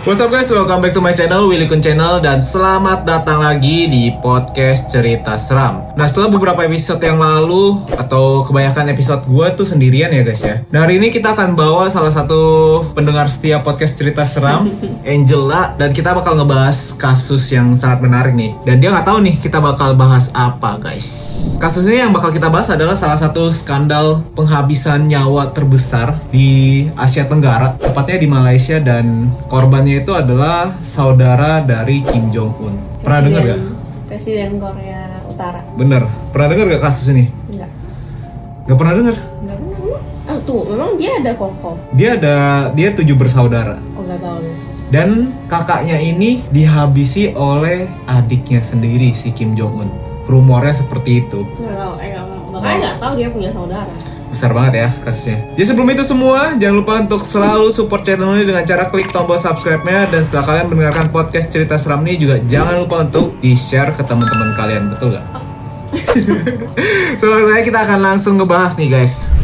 What's up guys, welcome back to my channel, Willy Kun Channel Dan selamat datang lagi di podcast cerita seram. Nah setelah beberapa episode yang lalu Atau kebanyakan episode gue tuh sendirian ya guys ya. Nah hari ini kita akan bawa salah satu pendengar setia podcast cerita seram Angela Dan kita bakal ngebahas kasus yang sangat menarik nih. Dan dia nggak tahu nih kita bakal bahas apa guys. Kasus ini yang bakal kita bahas adalah salah satu skandal penghabisan nyawa terbesar di Asia Tenggara Tepatnya di Malaysia dan korbannya itu adalah saudara dari Kim Jong Un. Pernah dengar gak? Presiden Korea Utara. Bener. Pernah dengar gak kasus ini? Enggak. Gak pernah dengar. Enggak pernah. Oh, tuh, memang dia ada koko. Dia ada dia tujuh bersaudara Oh, enggak tahu nih. dan kakaknya ini dihabisi oleh adiknya sendiri si Kim Jong Un. Rumornya seperti itu. Enggak tahu, eh enggak tahu. Makanya enggak tahu dia punya saudara. Besar banget ya kasusnya. Jadi sebelum itu semua, jangan lupa untuk selalu support channel ini dengan cara klik tombol subscribe-nya dan setelah kalian mendengarkan podcast cerita seram ini juga jangan lupa untuk di-share ke teman-teman kalian, betul gak? so, langsung aja kita akan langsung ngebahas nih guys.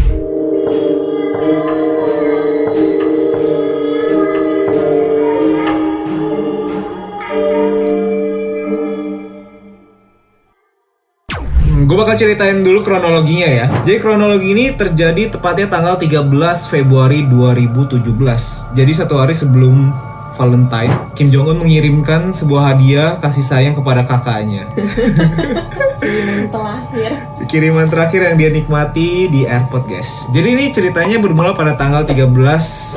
Gue bakal ceritain dulu kronologinya ya. Jadi kronologi ini terjadi tepatnya tanggal 13 Februari 2017. Jadi satu hari sebelum Valentine, Kim Jong Un mengirimkan sebuah hadiah kasih sayang kepada kakaknya. Yang telahir. Kiriman terakhir yang dia nikmati di airport guys. Jadi ini ceritanya bermula pada tanggal 13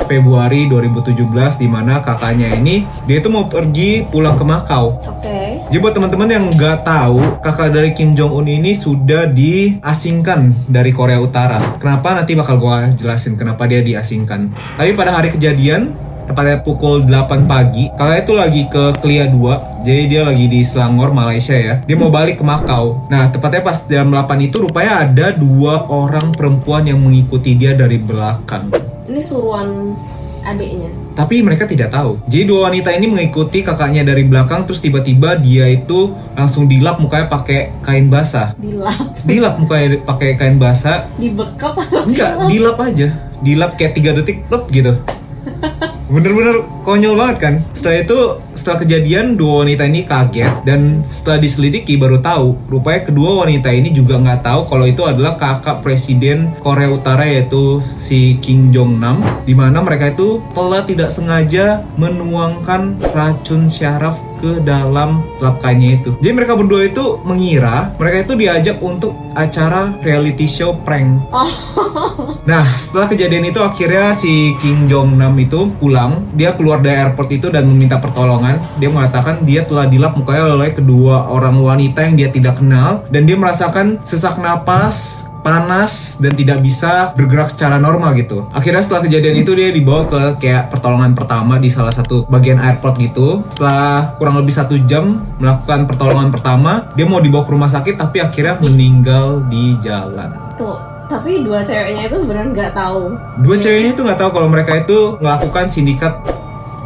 Februari 2017 di mana kakaknya ini dia itu mau pergi pulang ke Makau. Oke. Jadi buat teman-teman yang nggak tahu, kakak dari Kim Jong Un ini sudah diasingkan dari Korea Utara. Kenapa nanti bakal gua jelasin kenapa dia diasingkan. Tapi pada hari kejadian, tepatnya pukul 8 pagi, kakaknya itu lagi ke Klia 2. Jadi dia lagi di Selangor, Malaysia ya. Dia mau balik ke Makau. Nah, tepatnya pas jam 8 itu rupanya ada dua orang perempuan yang mengikuti dia dari belakang. Ini suruhan adiknya. Tapi mereka tidak tahu. Jadi dua wanita ini mengikuti kakaknya dari belakang terus tiba-tiba dia itu langsung dilap mukanya pakai kain basah. Dilap. Dilap mukanya pakai kain basah. Dibekap atau Enggak, dilap? dilap aja. Dilap kayak 3 detik lep gitu. Bener-bener konyol banget kan. Setelah itu, setelah kejadian dua wanita ini kaget dan setelah diselidiki baru tahu rupanya kedua wanita ini juga nggak tahu kalau itu adalah kakak presiden Korea Utara yaitu si Kim Jong Nam di mana mereka itu telah tidak sengaja menuangkan racun syaraf ke dalam lap kainnya itu. Jadi mereka berdua itu mengira mereka itu diajak untuk acara reality show prank. Nah, setelah kejadian itu akhirnya si Kim Jong Nam itu pulang. Dia keluar dari airport itu dan meminta pertolongan. Dia mengatakan dia telah dilap mukanya oleh kedua orang wanita yang dia tidak kenal dan dia merasakan sesak napas panas dan tidak bisa bergerak secara normal gitu. Akhirnya setelah kejadian itu dia dibawa ke kayak pertolongan pertama di salah satu bagian airport gitu. Setelah kurang lebih satu jam melakukan pertolongan pertama, dia mau dibawa ke rumah sakit tapi akhirnya meninggal di jalan. Tuh, tapi dua ceweknya itu beneran nggak tahu. Dua ceweknya itu nggak tahu kalau mereka itu melakukan sindikat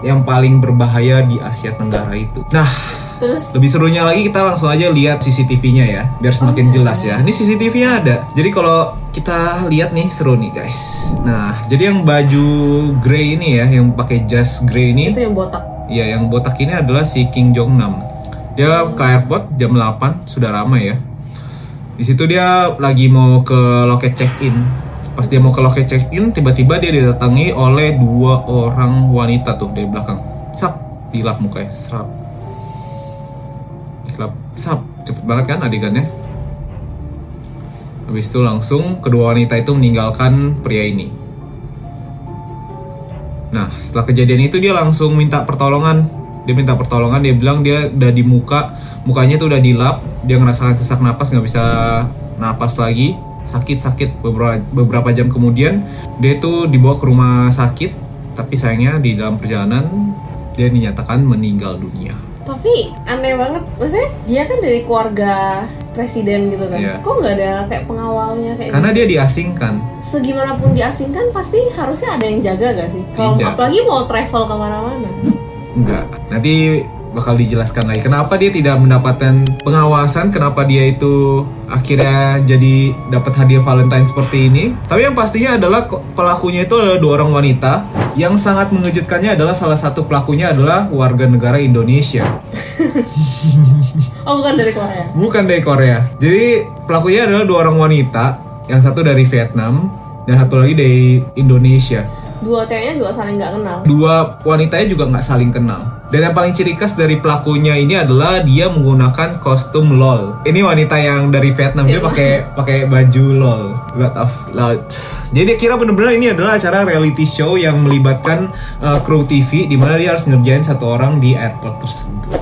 yang paling berbahaya di Asia Tenggara itu. Nah, Terus lebih serunya lagi kita langsung aja lihat CCTV-nya ya, biar semakin jelas ya. Ini CCTV-nya ada. Jadi kalau kita lihat nih seru nih guys. Nah, jadi yang baju grey ini ya, yang pakai jas grey ini, itu yang botak. ya yang botak ini adalah si Kim Jong Nam. Dia ke airport jam 8, sudah ramai ya. Di situ dia lagi mau ke loket check-in. Pas dia mau ke loket check-in, tiba-tiba dia didatangi oleh dua orang wanita tuh dari belakang. Sap, dilap mukanya, serap. Dilap, sap, cepet banget kan adegannya. Habis itu langsung kedua wanita itu meninggalkan pria ini. Nah, setelah kejadian itu dia langsung minta pertolongan. Dia minta pertolongan, dia bilang dia udah di muka, mukanya tuh udah dilap, dia ngerasakan sesak napas nggak bisa napas lagi, sakit-sakit beberapa beberapa jam kemudian dia itu dibawa ke rumah sakit, tapi sayangnya di dalam perjalanan dia dinyatakan meninggal dunia. Tapi aneh banget, maksudnya dia kan dari keluarga presiden gitu kan. Iya. Kok nggak ada kayak pengawalnya kayak Karena dia diasingkan. segimanapun diasingkan pasti harusnya ada yang jaga gak sih? Kalau apalagi mau travel ke mana-mana. Enggak. Nanti bakal dijelaskan lagi kenapa dia tidak mendapatkan pengawasan, kenapa dia itu akhirnya jadi dapat hadiah Valentine seperti ini. Tapi yang pastinya adalah pelakunya itu adalah dua orang wanita. Yang sangat mengejutkannya adalah salah satu pelakunya adalah warga negara Indonesia. Oh bukan dari Korea. Bukan dari Korea. Jadi pelakunya adalah dua orang wanita, yang satu dari Vietnam dan satu lagi dari Indonesia. Dua ceweknya juga saling nggak kenal. Dua wanitanya juga nggak saling kenal. Dan yang paling ciri khas dari pelakunya ini adalah dia menggunakan kostum LOL. Ini wanita yang dari Vietnam dia pakai pakai baju LOL, Lot of Lot. Jadi dia kira bener-bener ini adalah acara reality show yang melibatkan uh, kru TV di mana dia harus ngerjain satu orang di airport tersebut.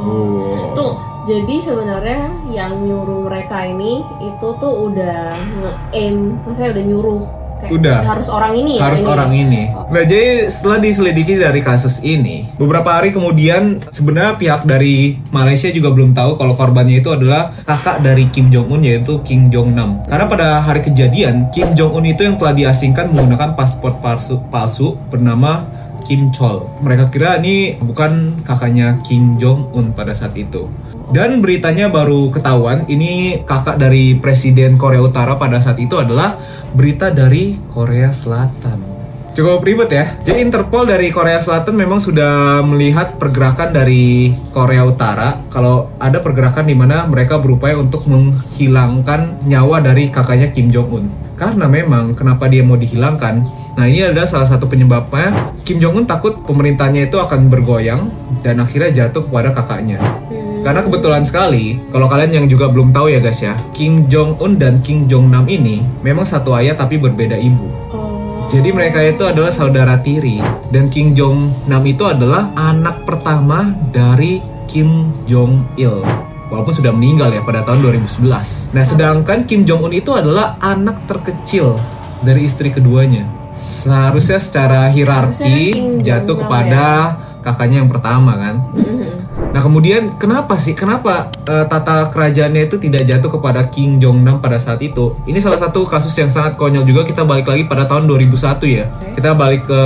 Oh. Tuh, jadi sebenarnya yang nyuruh mereka ini itu tuh udah nge-aim, maksudnya udah nyuruh kayak Udah. harus orang ini ya harus ini. orang ini. Nah, jadi setelah diselidiki dari kasus ini, beberapa hari kemudian sebenarnya pihak dari Malaysia juga belum tahu kalau korbannya itu adalah kakak dari Kim Jong Un yaitu Kim Jong Nam. Karena pada hari kejadian, Kim Jong Un itu yang telah diasingkan menggunakan paspor palsu, palsu bernama Kim Chol. Mereka kira ini bukan kakaknya Kim Jong Un pada saat itu. Dan beritanya baru ketahuan, ini kakak dari Presiden Korea Utara pada saat itu adalah berita dari Korea Selatan. Cukup ribet ya. Jadi Interpol dari Korea Selatan memang sudah melihat pergerakan dari Korea Utara. Kalau ada pergerakan di mana mereka berupaya untuk menghilangkan nyawa dari kakaknya Kim Jong Un. Karena memang kenapa dia mau dihilangkan? Nah ini adalah salah satu penyebabnya Kim Jong Un takut pemerintahnya itu akan bergoyang dan akhirnya jatuh kepada kakaknya. Hmm. Karena kebetulan sekali, kalau kalian yang juga belum tahu ya guys ya, Kim Jong Un dan Kim Jong Nam ini memang satu ayah tapi berbeda ibu. Oh. Jadi mereka itu adalah saudara tiri dan Kim Jong Nam itu adalah anak pertama dari Kim Jong Il. Walaupun sudah meninggal ya pada tahun 2011. Nah, sedangkan Kim Jong Un itu adalah anak terkecil dari istri keduanya. Seharusnya secara hierarki jatuh kepada kakaknya yang pertama kan. Mhm. Nah kemudian kenapa sih kenapa eh, tata kerajaannya itu tidak jatuh kepada King Jong Nam pada saat itu? Ini salah satu kasus yang sangat konyol juga kita balik lagi pada tahun 2001 ya. Kita balik ke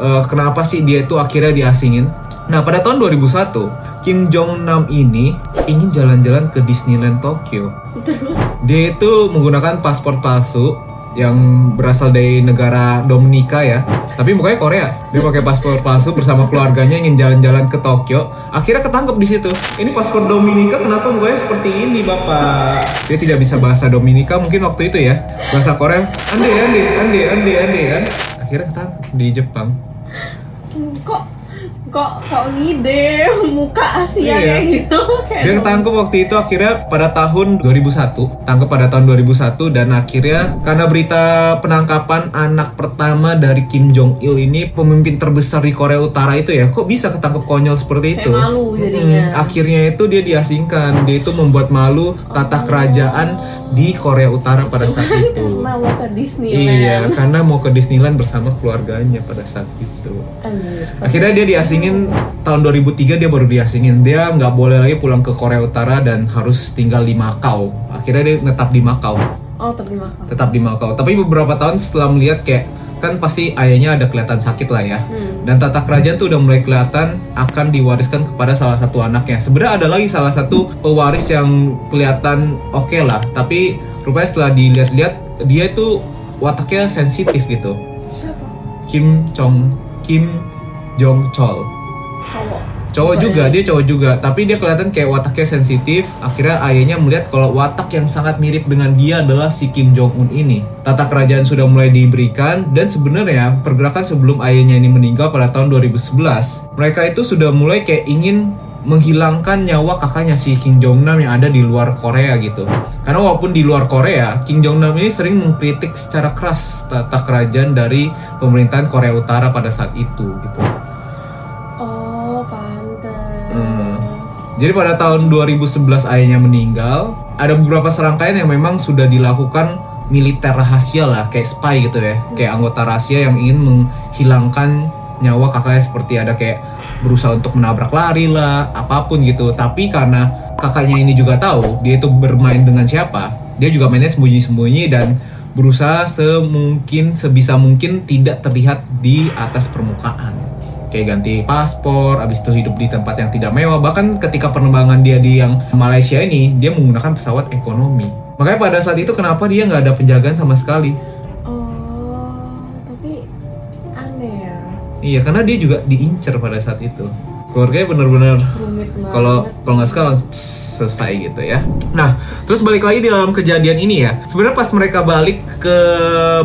eh, kenapa sih dia itu akhirnya diasingin? Nah pada tahun 2001 Kim Jong Nam ini ingin jalan-jalan ke Disneyland Tokyo. Terus Dia itu menggunakan paspor palsu yang berasal dari negara Dominika ya. Tapi mukanya Korea. Dia pakai paspor palsu bersama keluarganya ingin jalan-jalan ke Tokyo. Akhirnya ketangkep di situ. Ini paspor Dominika kenapa mukanya seperti ini, Bapak? Dia tidak bisa bahasa Dominika mungkin waktu itu ya. Bahasa Korea, ande ande ande ande ande. Akhirnya ketangkep di Jepang. Kok kok ngide muka Asia Iya. kayak gitu kayak Dia ketangkep waktu itu akhirnya pada tahun 2001 Tangkap pada tahun 2001 Dan akhirnya karena berita penangkapan anak pertama dari Kim Jong Il ini Pemimpin terbesar di Korea Utara itu ya Kok bisa ketangkep konyol seperti kayak itu malu jadinya. Hmm, Akhirnya itu dia diasingkan Dia itu membuat malu tata kerajaan di Korea Utara pada saat Cuman itu karena mau ke Disneyland. Iya, karena mau ke Disneyland bersama keluarganya pada saat itu Anjir. Akhirnya dia diasingin tahun 2003 dia baru diasingin. Dia nggak boleh lagi pulang ke Korea Utara dan harus tinggal di Makau. Akhirnya dia tetap di Makau, Oh terima kasih. tetap di Makau. Tapi beberapa tahun setelah melihat kayak kan pasti ayahnya ada kelihatan sakit lah ya. Hmm. Dan tata kerajaan tuh udah mulai kelihatan akan diwariskan kepada salah satu anaknya. Sebenarnya ada lagi salah satu pewaris yang kelihatan oke lah, tapi rupanya setelah dilihat-lihat dia itu wataknya sensitif gitu. Siapa? Kim Chong Kim Jong Chol. Cowok. Cowok juga, ini. dia cowok juga, tapi dia kelihatan kayak wataknya sensitif. Akhirnya ayahnya melihat kalau watak yang sangat mirip dengan dia adalah si Kim Jong Un ini. Tata kerajaan sudah mulai diberikan dan sebenarnya pergerakan sebelum ayahnya ini meninggal pada tahun 2011, mereka itu sudah mulai kayak ingin menghilangkan nyawa kakaknya si Kim Jong Nam yang ada di luar Korea gitu. Karena walaupun di luar Korea, Kim Jong Nam ini sering mengkritik secara keras tata kerajaan dari pemerintahan Korea Utara pada saat itu gitu. Jadi pada tahun 2011 ayahnya meninggal, ada beberapa serangkaian yang memang sudah dilakukan militer rahasia lah, kayak spy gitu ya, kayak anggota rahasia yang ingin menghilangkan nyawa kakaknya seperti ada kayak berusaha untuk menabrak lari lah, apa pun gitu. Tapi karena kakaknya ini juga tahu dia itu bermain dengan siapa, dia juga mainnya sembunyi-sembunyi dan berusaha semungkin sebisa mungkin tidak terlihat di atas permukaan. Kayak ganti paspor, abis itu hidup di tempat yang tidak mewah. Bahkan ketika penerbangan dia di yang Malaysia ini, dia menggunakan pesawat ekonomi. Makanya pada saat itu kenapa dia nggak ada penjagaan sama sekali? Oh, tapi aneh ya. Iya, karena dia juga diincar pada saat itu. Keluarganya bener-bener banget. kalau kalau nggak suka langsung selesai gitu ya. Nah, terus balik lagi di dalam kejadian ini ya. Sebenarnya pas mereka balik ke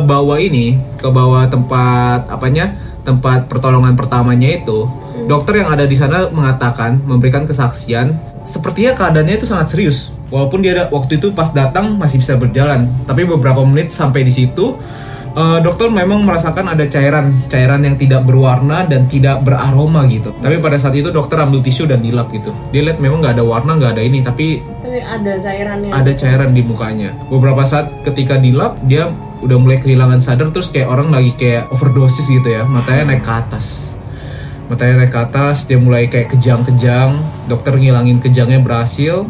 bawah ini, ke bawah tempat apanya? Tempat pertolongan pertamanya itu, dokter yang ada di sana mengatakan memberikan kesaksian sepertinya keadaannya itu sangat serius. Walaupun dia ada, waktu itu pas datang masih bisa berjalan, tapi beberapa menit sampai di situ Eh, dokter memang merasakan ada cairan cairan yang tidak berwarna dan tidak beraroma gitu. Tapi pada saat itu dokter ambil tisu dan dilap gitu. Dia lihat memang nggak ada warna nggak ada ini tapi Tapi ada cairannya. ada cairan di mukanya. Beberapa saat ketika dilap dia udah mulai kehilangan sadar terus kayak orang lagi kayak overdosis gitu ya. Matanya naik ke atas. Matanya naik ke atas dia mulai kayak kejang-kejang. Dokter ngilangin kejangnya berhasil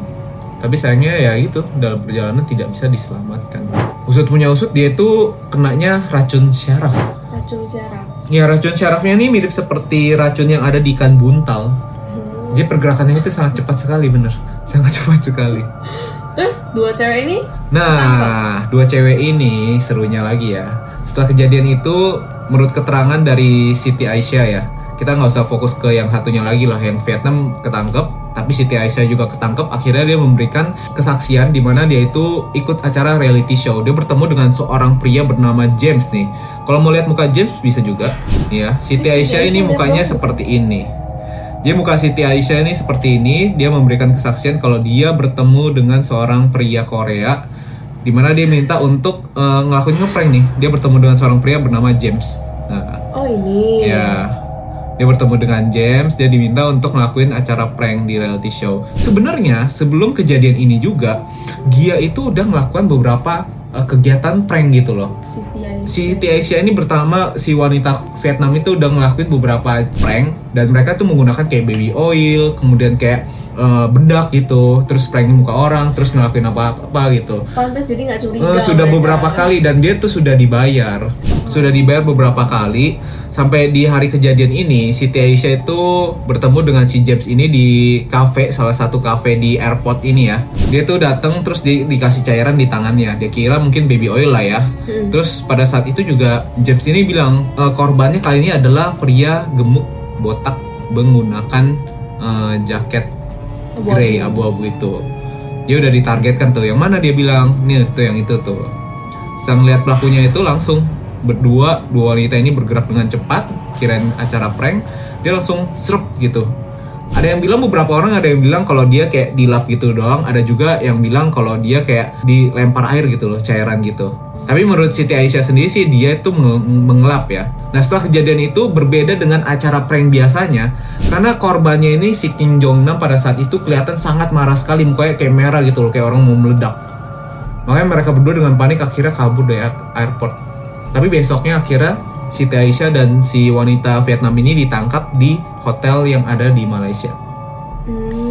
tapi sayangnya ya gitu dalam perjalanan tidak bisa diselamatkan. Usut punya usut dia itu kenanya racun syaraf. Racun syaraf. ya racun syarafnya ini mirip seperti racun yang ada di ikan buntal. Hmm. jadi pergerakannya itu sangat cepat sekali bener. Sangat cepat sekali. Terus dua cewek ini Nah, dua cewek ini serunya lagi ya. Setelah kejadian itu, menurut keterangan dari Siti Aisyah ya, kita nggak usah fokus ke yang satunya lagi lah, yang Vietnam ketangkep, tapi Siti Aisyah juga ketangkep. Akhirnya dia memberikan kesaksian di mana dia itu ikut acara reality show. Dia bertemu dengan seorang pria bernama James nih. Kalau mau lihat muka James bisa juga, ya. Siti Aisyah ini mukanya seperti ini. Dia muka Siti Aisyah ini seperti ini. Dia memberikan kesaksian kalau dia bertemu dengan seorang pria Korea, di mana dia minta untuk eh, ngelakuin ngeprank nih. Dia bertemu dengan seorang pria bernama James. Nah, Oh ini. ya, dia bertemu dengan James. Dia diminta untuk ngelakuin acara prank di reality show. Sebenarnya sebelum kejadian ini juga, dia itu udah melakukan beberapa eh, kegiatan prank gitu loh Siti Aisyah. si Siti Aisyah ini pertama si wanita Vietnam itu udah ngelakuin beberapa prank dan mereka tuh menggunakan kayak baby oil kemudian kayak eh, bedak gitu terus prank muka orang terus ngelakuin apa-apa gitu Pantes jadi nggak curiga. Eh, sudah mereka. beberapa kali dan dia tuh sudah dibayar sudah dibayar beberapa kali sampai di hari kejadian ini Siti Aisyah itu bertemu dengan si James ini di cafe salah satu cafe di airport ini ya dia tuh datang terus di- dikasih cairan di tangannya dia kira mungkin baby oil lah ya Hmm. terus pada saat itu juga James ini bilang "E, korbannya kali ini adalah pria gemuk botak menggunakan eh, jaket Abu-abu. grey abu-abu itu. Dia udah ditargetkan tuh yang mana dia bilang nih tuh yang itu tuh. Setelah melihat pelakunya itu langsung berdua dua wanita ini bergerak dengan cepat kirain acara prank dia langsung serp gitu. Ada yang bilang beberapa orang ada yang bilang kalau dia kayak dilap gitu doang. Ada juga yang bilang kalau dia kayak dilempar air gitu loh cairan gitu tapi menurut Siti Aisyah sendiri sih dia itu menge- mengelap ya. Nah setelah kejadian itu berbeda dengan acara prank biasanya karena korbannya ini si Kim Jong Nam pada saat itu kelihatan sangat marah sekali mukanya kayak merah gitu loh kayak orang mau meledak. Makanya mereka berdua dengan panik akhirnya kabur dari air- airport. Tapi besoknya akhirnya Siti Aisyah dan si wanita Vietnam ini ditangkap di hotel yang ada di Malaysia. Hmm.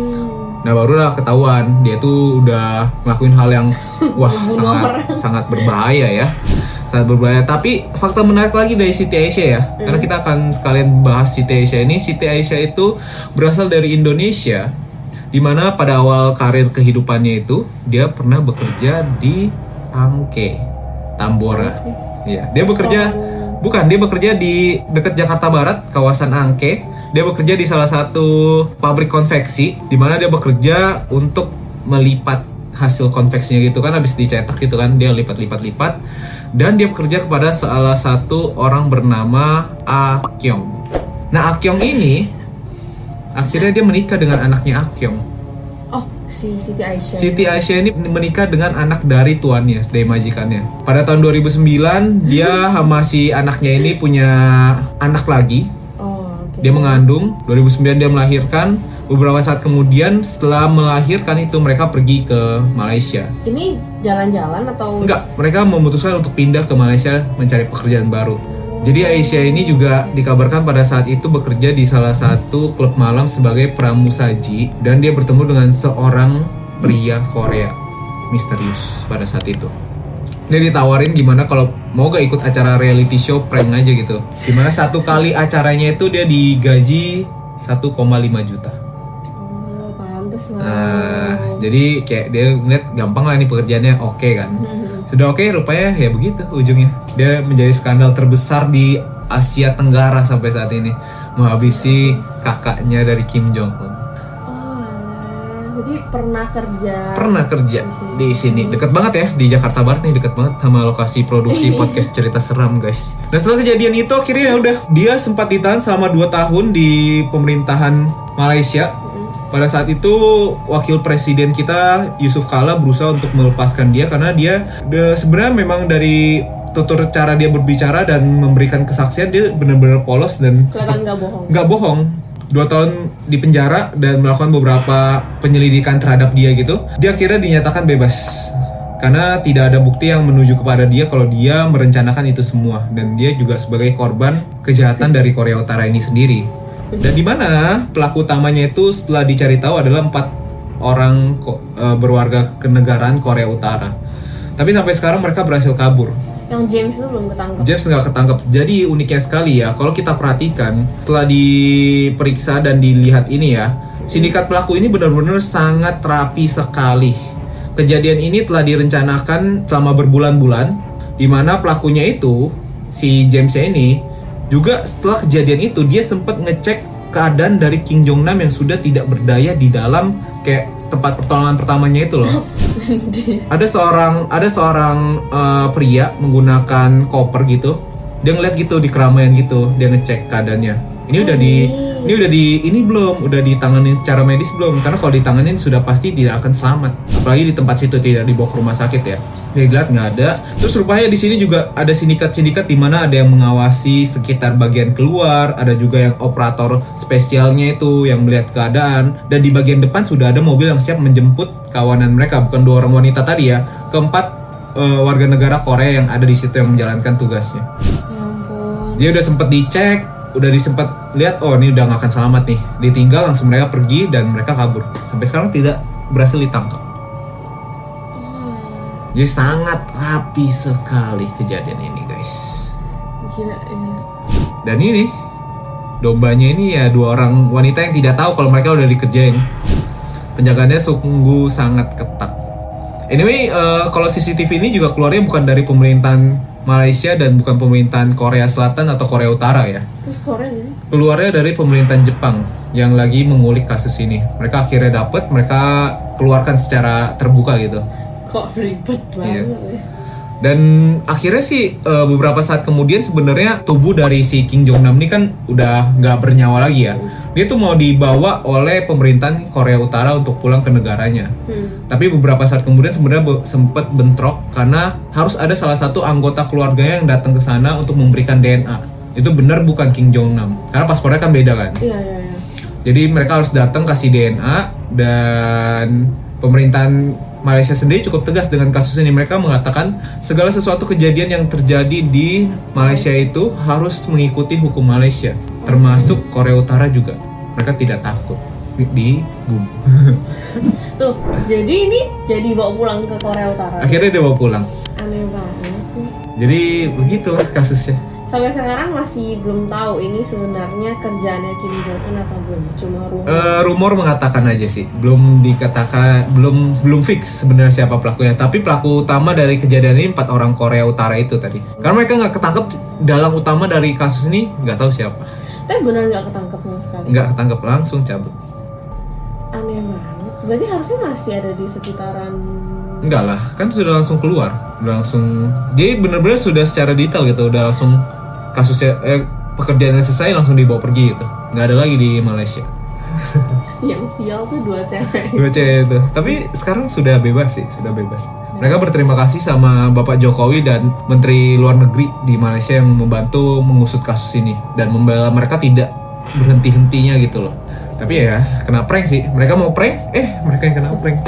Nah barulah ketahuan dia tuh udah ngelakuin hal yang wah sangat sangat berbahaya ya, sangat berbahaya. Tapi fakta menarik lagi dari Siti Aisyah ya, karena kita akan sekalian bahas Siti Aisyah ini. Siti Aisyah itu berasal dari Indonesia, di mana pada awal karir kehidupannya itu dia pernah bekerja di Angke, Tambora. Iya, dia bekerja bukan dia bekerja di dekat Jakarta Barat, kawasan Angke. Dia bekerja di salah satu pabrik konveksi di mana dia bekerja untuk melipat hasil konveksinya gitu kan habis dicetak gitu kan dia lipat-lipat-lipat dan dia bekerja kepada salah satu orang bernama Akyong. Nah, Akyong ini akhirnya dia menikah dengan anaknya Akyong. Oh si Siti Aisyah. Siti Aisyah ini menikah dengan anak dari tuannya, dari majikannya. Pada tahun 2009, dia sama si anaknya ini punya anak lagi. Dia mengandung, 2009 dia melahirkan. Beberapa saat kemudian setelah melahirkan itu mereka pergi ke Malaysia. Ini jalan-jalan atau? Enggak, mereka memutuskan untuk pindah ke Malaysia mencari pekerjaan baru. Jadi Aisyah ini juga dikabarkan pada saat itu bekerja di salah satu klub malam sebagai pramusaji dan dia bertemu dengan seorang pria Korea misterius pada saat itu. Dia ditawarin gimana kalau mau gak ikut acara reality show prank aja gitu di mana satu kali acaranya itu dia digaji 1,5 juta Oh, pantes lah. Nah, jadi kayak dia ngeliat gampang lah nih pekerjaannya oke kan. Sudah oke rupanya ya begitu ujungnya. Dia menjadi skandal terbesar di Asia Tenggara sampai saat ini. Menghabisi kakaknya dari Kim Jong Un. Jadi pernah kerja. Pernah kerja di sini. Deket banget ya di Jakarta Barat nih deket banget sama lokasi produksi podcast cerita seram guys. Nah setelah kejadian itu akhirnya ya udah dia sempat ditahan selama 2 tahun di pemerintahan Malaysia pada saat itu wakil presiden kita Yusuf Kala berusaha untuk melepaskan dia karena dia de- sebenarnya memang dari tutur cara dia berbicara dan memberikan kesaksian dia benar-benar polos dan Kelihatan nggak bohong. nggak bohong dua tahun di penjara dan melakukan beberapa penyelidikan terhadap dia gitu dia akhirnya dinyatakan bebas. Karena tidak ada bukti yang menuju kepada dia kalau dia merencanakan itu semua. Dan dia juga sebagai korban kejahatan dari Korea Utara ini sendiri. Dan di mana pelaku utamanya itu setelah dicari tahu adalah empat orang eh, berwarga kenegaraan Korea Utara. Tapi sampai sekarang mereka berhasil kabur Yang James itu belum ketangkep. James nggak ketangkep. Jadi uniknya sekali ya, kalau kita perhatikan setelah diperiksa dan dilihat ini ya, sindikat pelaku ini benar-benar sangat rapi sekali. Kejadian ini telah direncanakan selama berbulan-bulan, di mana pelakunya itu si James ini juga setelah kejadian itu dia sempat ngecek keadaan dari King Jong Nam yang sudah tidak berdaya di dalam kayak tempat pertolongan pertamanya itu loh. Ada seorang ada seorang eh, pria menggunakan koper gitu. Dia ngeliat gitu di keramaian gitu. Dia ngecek keadaannya. Ini udah di ini udah di ini belum udah ditanganin secara medis belum? Karena kalau ditanganin sudah pasti tidak akan selamat. Apalagi di tempat situ tidak dibawa ke rumah sakit ya. Dia lihat nggak ada. Terus rupanya di sini juga ada sindikat-sindikat di mana ada yang mengawasi sekitar bagian keluar ada juga yang operator spesialnya itu yang melihat keadaan. Dan di bagian depan sudah ada mobil yang siap menjemput kawanan mereka bukan dua orang wanita tadi ya. Keempat eh, warga negara Korea yang ada di situ yang menjalankan tugasnya. Ya ampun. dia udah sempet dicek udah disempet lihat oh ini udah nggak akan selamat nih. Ditinggal langsung mereka pergi dan mereka kabur. Sampai sekarang tidak berhasil ditangkap. Hmm, jadi sangat rapi sekali kejadian ini guys. Gila. ya. dan ini dombanya ini ya dua orang wanita yang tidak tahu kalau mereka udah dikerjain. Penjagaannya sungguh sangat ketat. Anyway eh, kalau CCTV ini juga keluarnya bukan dari pemerintahan Malaysia dan bukan pemerintahan Korea Selatan atau Korea Utara ya Terus Korea jadi? keluarnya dari pemerintahan Jepang yang lagi mengulik kasus ini. Mereka akhirnya dapat, mereka keluarkan secara terbuka gitu. Kok ribet Iya. banget ya. Dan akhirnya sih eh, beberapa saat kemudian sebenarnya tubuh dari si Kim Jong Nam ini kan udah nggak bernyawa lagi ya. Dia tuh mau dibawa oleh pemerintahan Korea Utara untuk pulang ke negaranya. Hmm. Tapi beberapa saat kemudian sebenarnya be- sempat bentrok karena harus ada salah satu anggota keluarganya yang datang ke sana untuk memberikan DNA. Itu benar bukan Kim Jong Nam. Karena paspornya kan beda kan. Iya, iya, iya. Jadi mereka harus datang kasih DNA dan pemerintahan Malaysia sendiri cukup tegas dengan kasus ini. Mereka mengatakan segala sesuatu kejadian yang terjadi di Malaysia itu harus mengikuti hukum Malaysia, termasuk Korea Utara juga. Mereka tidak takut di, boom. Tuh, jadi ini jadi bawa pulang ke Korea Utara. Akhirnya dia bawa pulang. Aneh banget sih. Jadi begitulah kasusnya. Sampai sekarang masih belum tahu ini sebenarnya kerjaannya Kim Jong Un atau belum. Cuma rumor. Eh, rumor mengatakan aja sih, belum dikatakan, belum belum fix sebenarnya siapa pelakunya. Tapi pelaku utama dari kejadian ini empat orang Korea Utara itu tadi. Karena mereka nggak ketangkep dalang utama dari kasus ini nggak tahu siapa. Tapi benar nggak ketangkep sama sekali. Nggak ketangkep langsung cabut. Aneh banget. Berarti harusnya masih ada di sekitaran. Enggak lah, kan sudah langsung keluar, udah langsung. Jadi bener-bener sudah secara detail gitu, udah langsung kasusnya eh, pekerjaannya selesai langsung dibawa pergi gitu. Nggak ada lagi di Malaysia. Yang sial tuh dua cewek. Dua cewek itu. Tapi sekarang sudah bebas sih, sudah bebas. Mereka berterima kasih sama Bapak Jokowi dan Menteri Luar Negeri di Malaysia yang membantu mengusut kasus ini dan membela mereka tidak berhenti-hentinya gitu loh. Tapi ya kena prank sih. Mereka mau prank, eh mereka yang kena prank.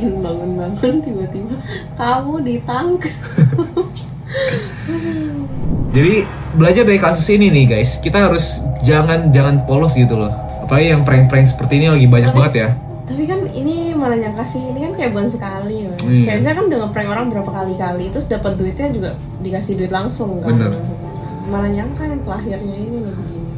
Bangun-bangun tiba-tiba kamu ditangkap. Jadi belajar dari kasus ini nih guys, kita harus jangan jangan polos gitu loh. Apalagi yang prank-prank seperti ini lagi banyak Tapi- banget ya. tapi kan ini mana nyangka sih ini kan kayak bukan sekali ya. Iya. kayak misalnya kan udah ngeprank orang berapa kali-kali terus dapat duitnya juga dikasih duit langsung kan Bener. mana nyangka yang lahirnya ini begini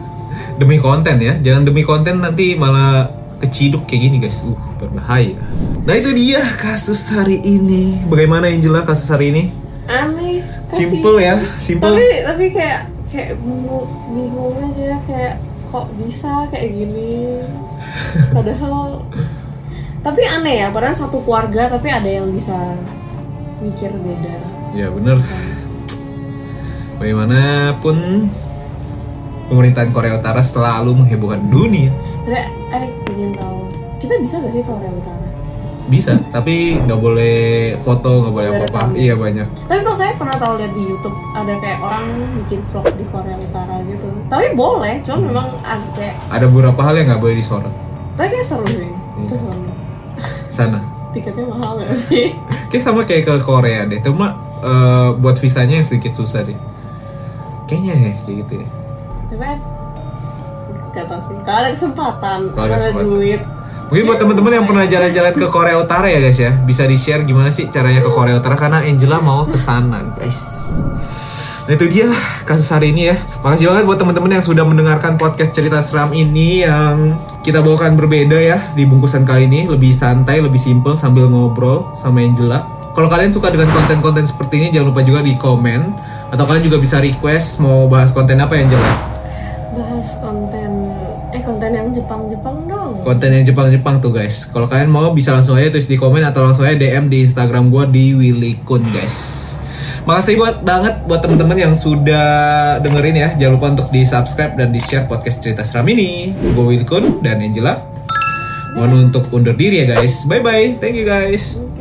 demi konten ya jangan demi konten nanti malah keciduk kayak gini guys uh berbahaya nah itu dia kasus hari ini bagaimana Angela kasus hari ini aneh simple ya simple. Tapi tapi kayak kayak bingung, bingung aja kayak kok bisa kayak gini? Padahal tapi aneh ya padahal satu keluarga tapi ada yang bisa mikir beda. Ya bener. Bagaimanapun pemerintahan Korea Utara selalu menghebohkan dunia. Tapi Erik ingin tahu. Kita bisa gak sih Korea Utara bisa tapi nggak boleh foto nggak boleh apa-apa. iya banyak. Tapi kok saya pernah tahu lihat di YouTube ada kayak orang bikin vlog di Korea Utara gitu. Tapi boleh cuma Hmm. memang ada kayak ada beberapa hal yang nggak boleh disorot. Tapi kayak seru sih. Iya. Sana. sana. Tiketnya mahal gak sih. Kayak sama kayak ke Korea deh. Cuma eh, buat visanya yang sedikit susah deh. Kayaknya ya kayak gitu ya. Tapi sih. Kalau ada kesempatan Kalau ada ada kesempatan. duit Mungkin buat teman-teman yang pernah jalan-jalan ke Korea Utara ya guys ya, bisa di-share gimana sih caranya ke Korea Utara karena Angela mau ke sana guys. Nah itu dia kasus hari ini ya. Makasih banget buat teman-teman yang sudah mendengarkan podcast cerita seram ini yang kita bawakan berbeda ya di bungkusan kali ini lebih santai, lebih simple sambil ngobrol sama Angela. Kalau kalian suka dengan konten-konten seperti ini jangan lupa juga di komen atau kalian juga bisa request mau bahas konten apa ya Angela? Bahas konten eh konten yang Jepang-Jepang dong konten yang Jepang-Jepang tuh guys. Kalau kalian mau bisa langsung aja tulis di komen atau langsung aja DM di Instagram gua di Willy Kun guys. Makasih buat banget buat teman-teman yang sudah dengerin ya. Jangan lupa untuk di subscribe dan di share podcast cerita seram ini. Gue Willy Kun dan Angela. Mohon untuk undur diri ya guys. Bye bye. Thank you guys.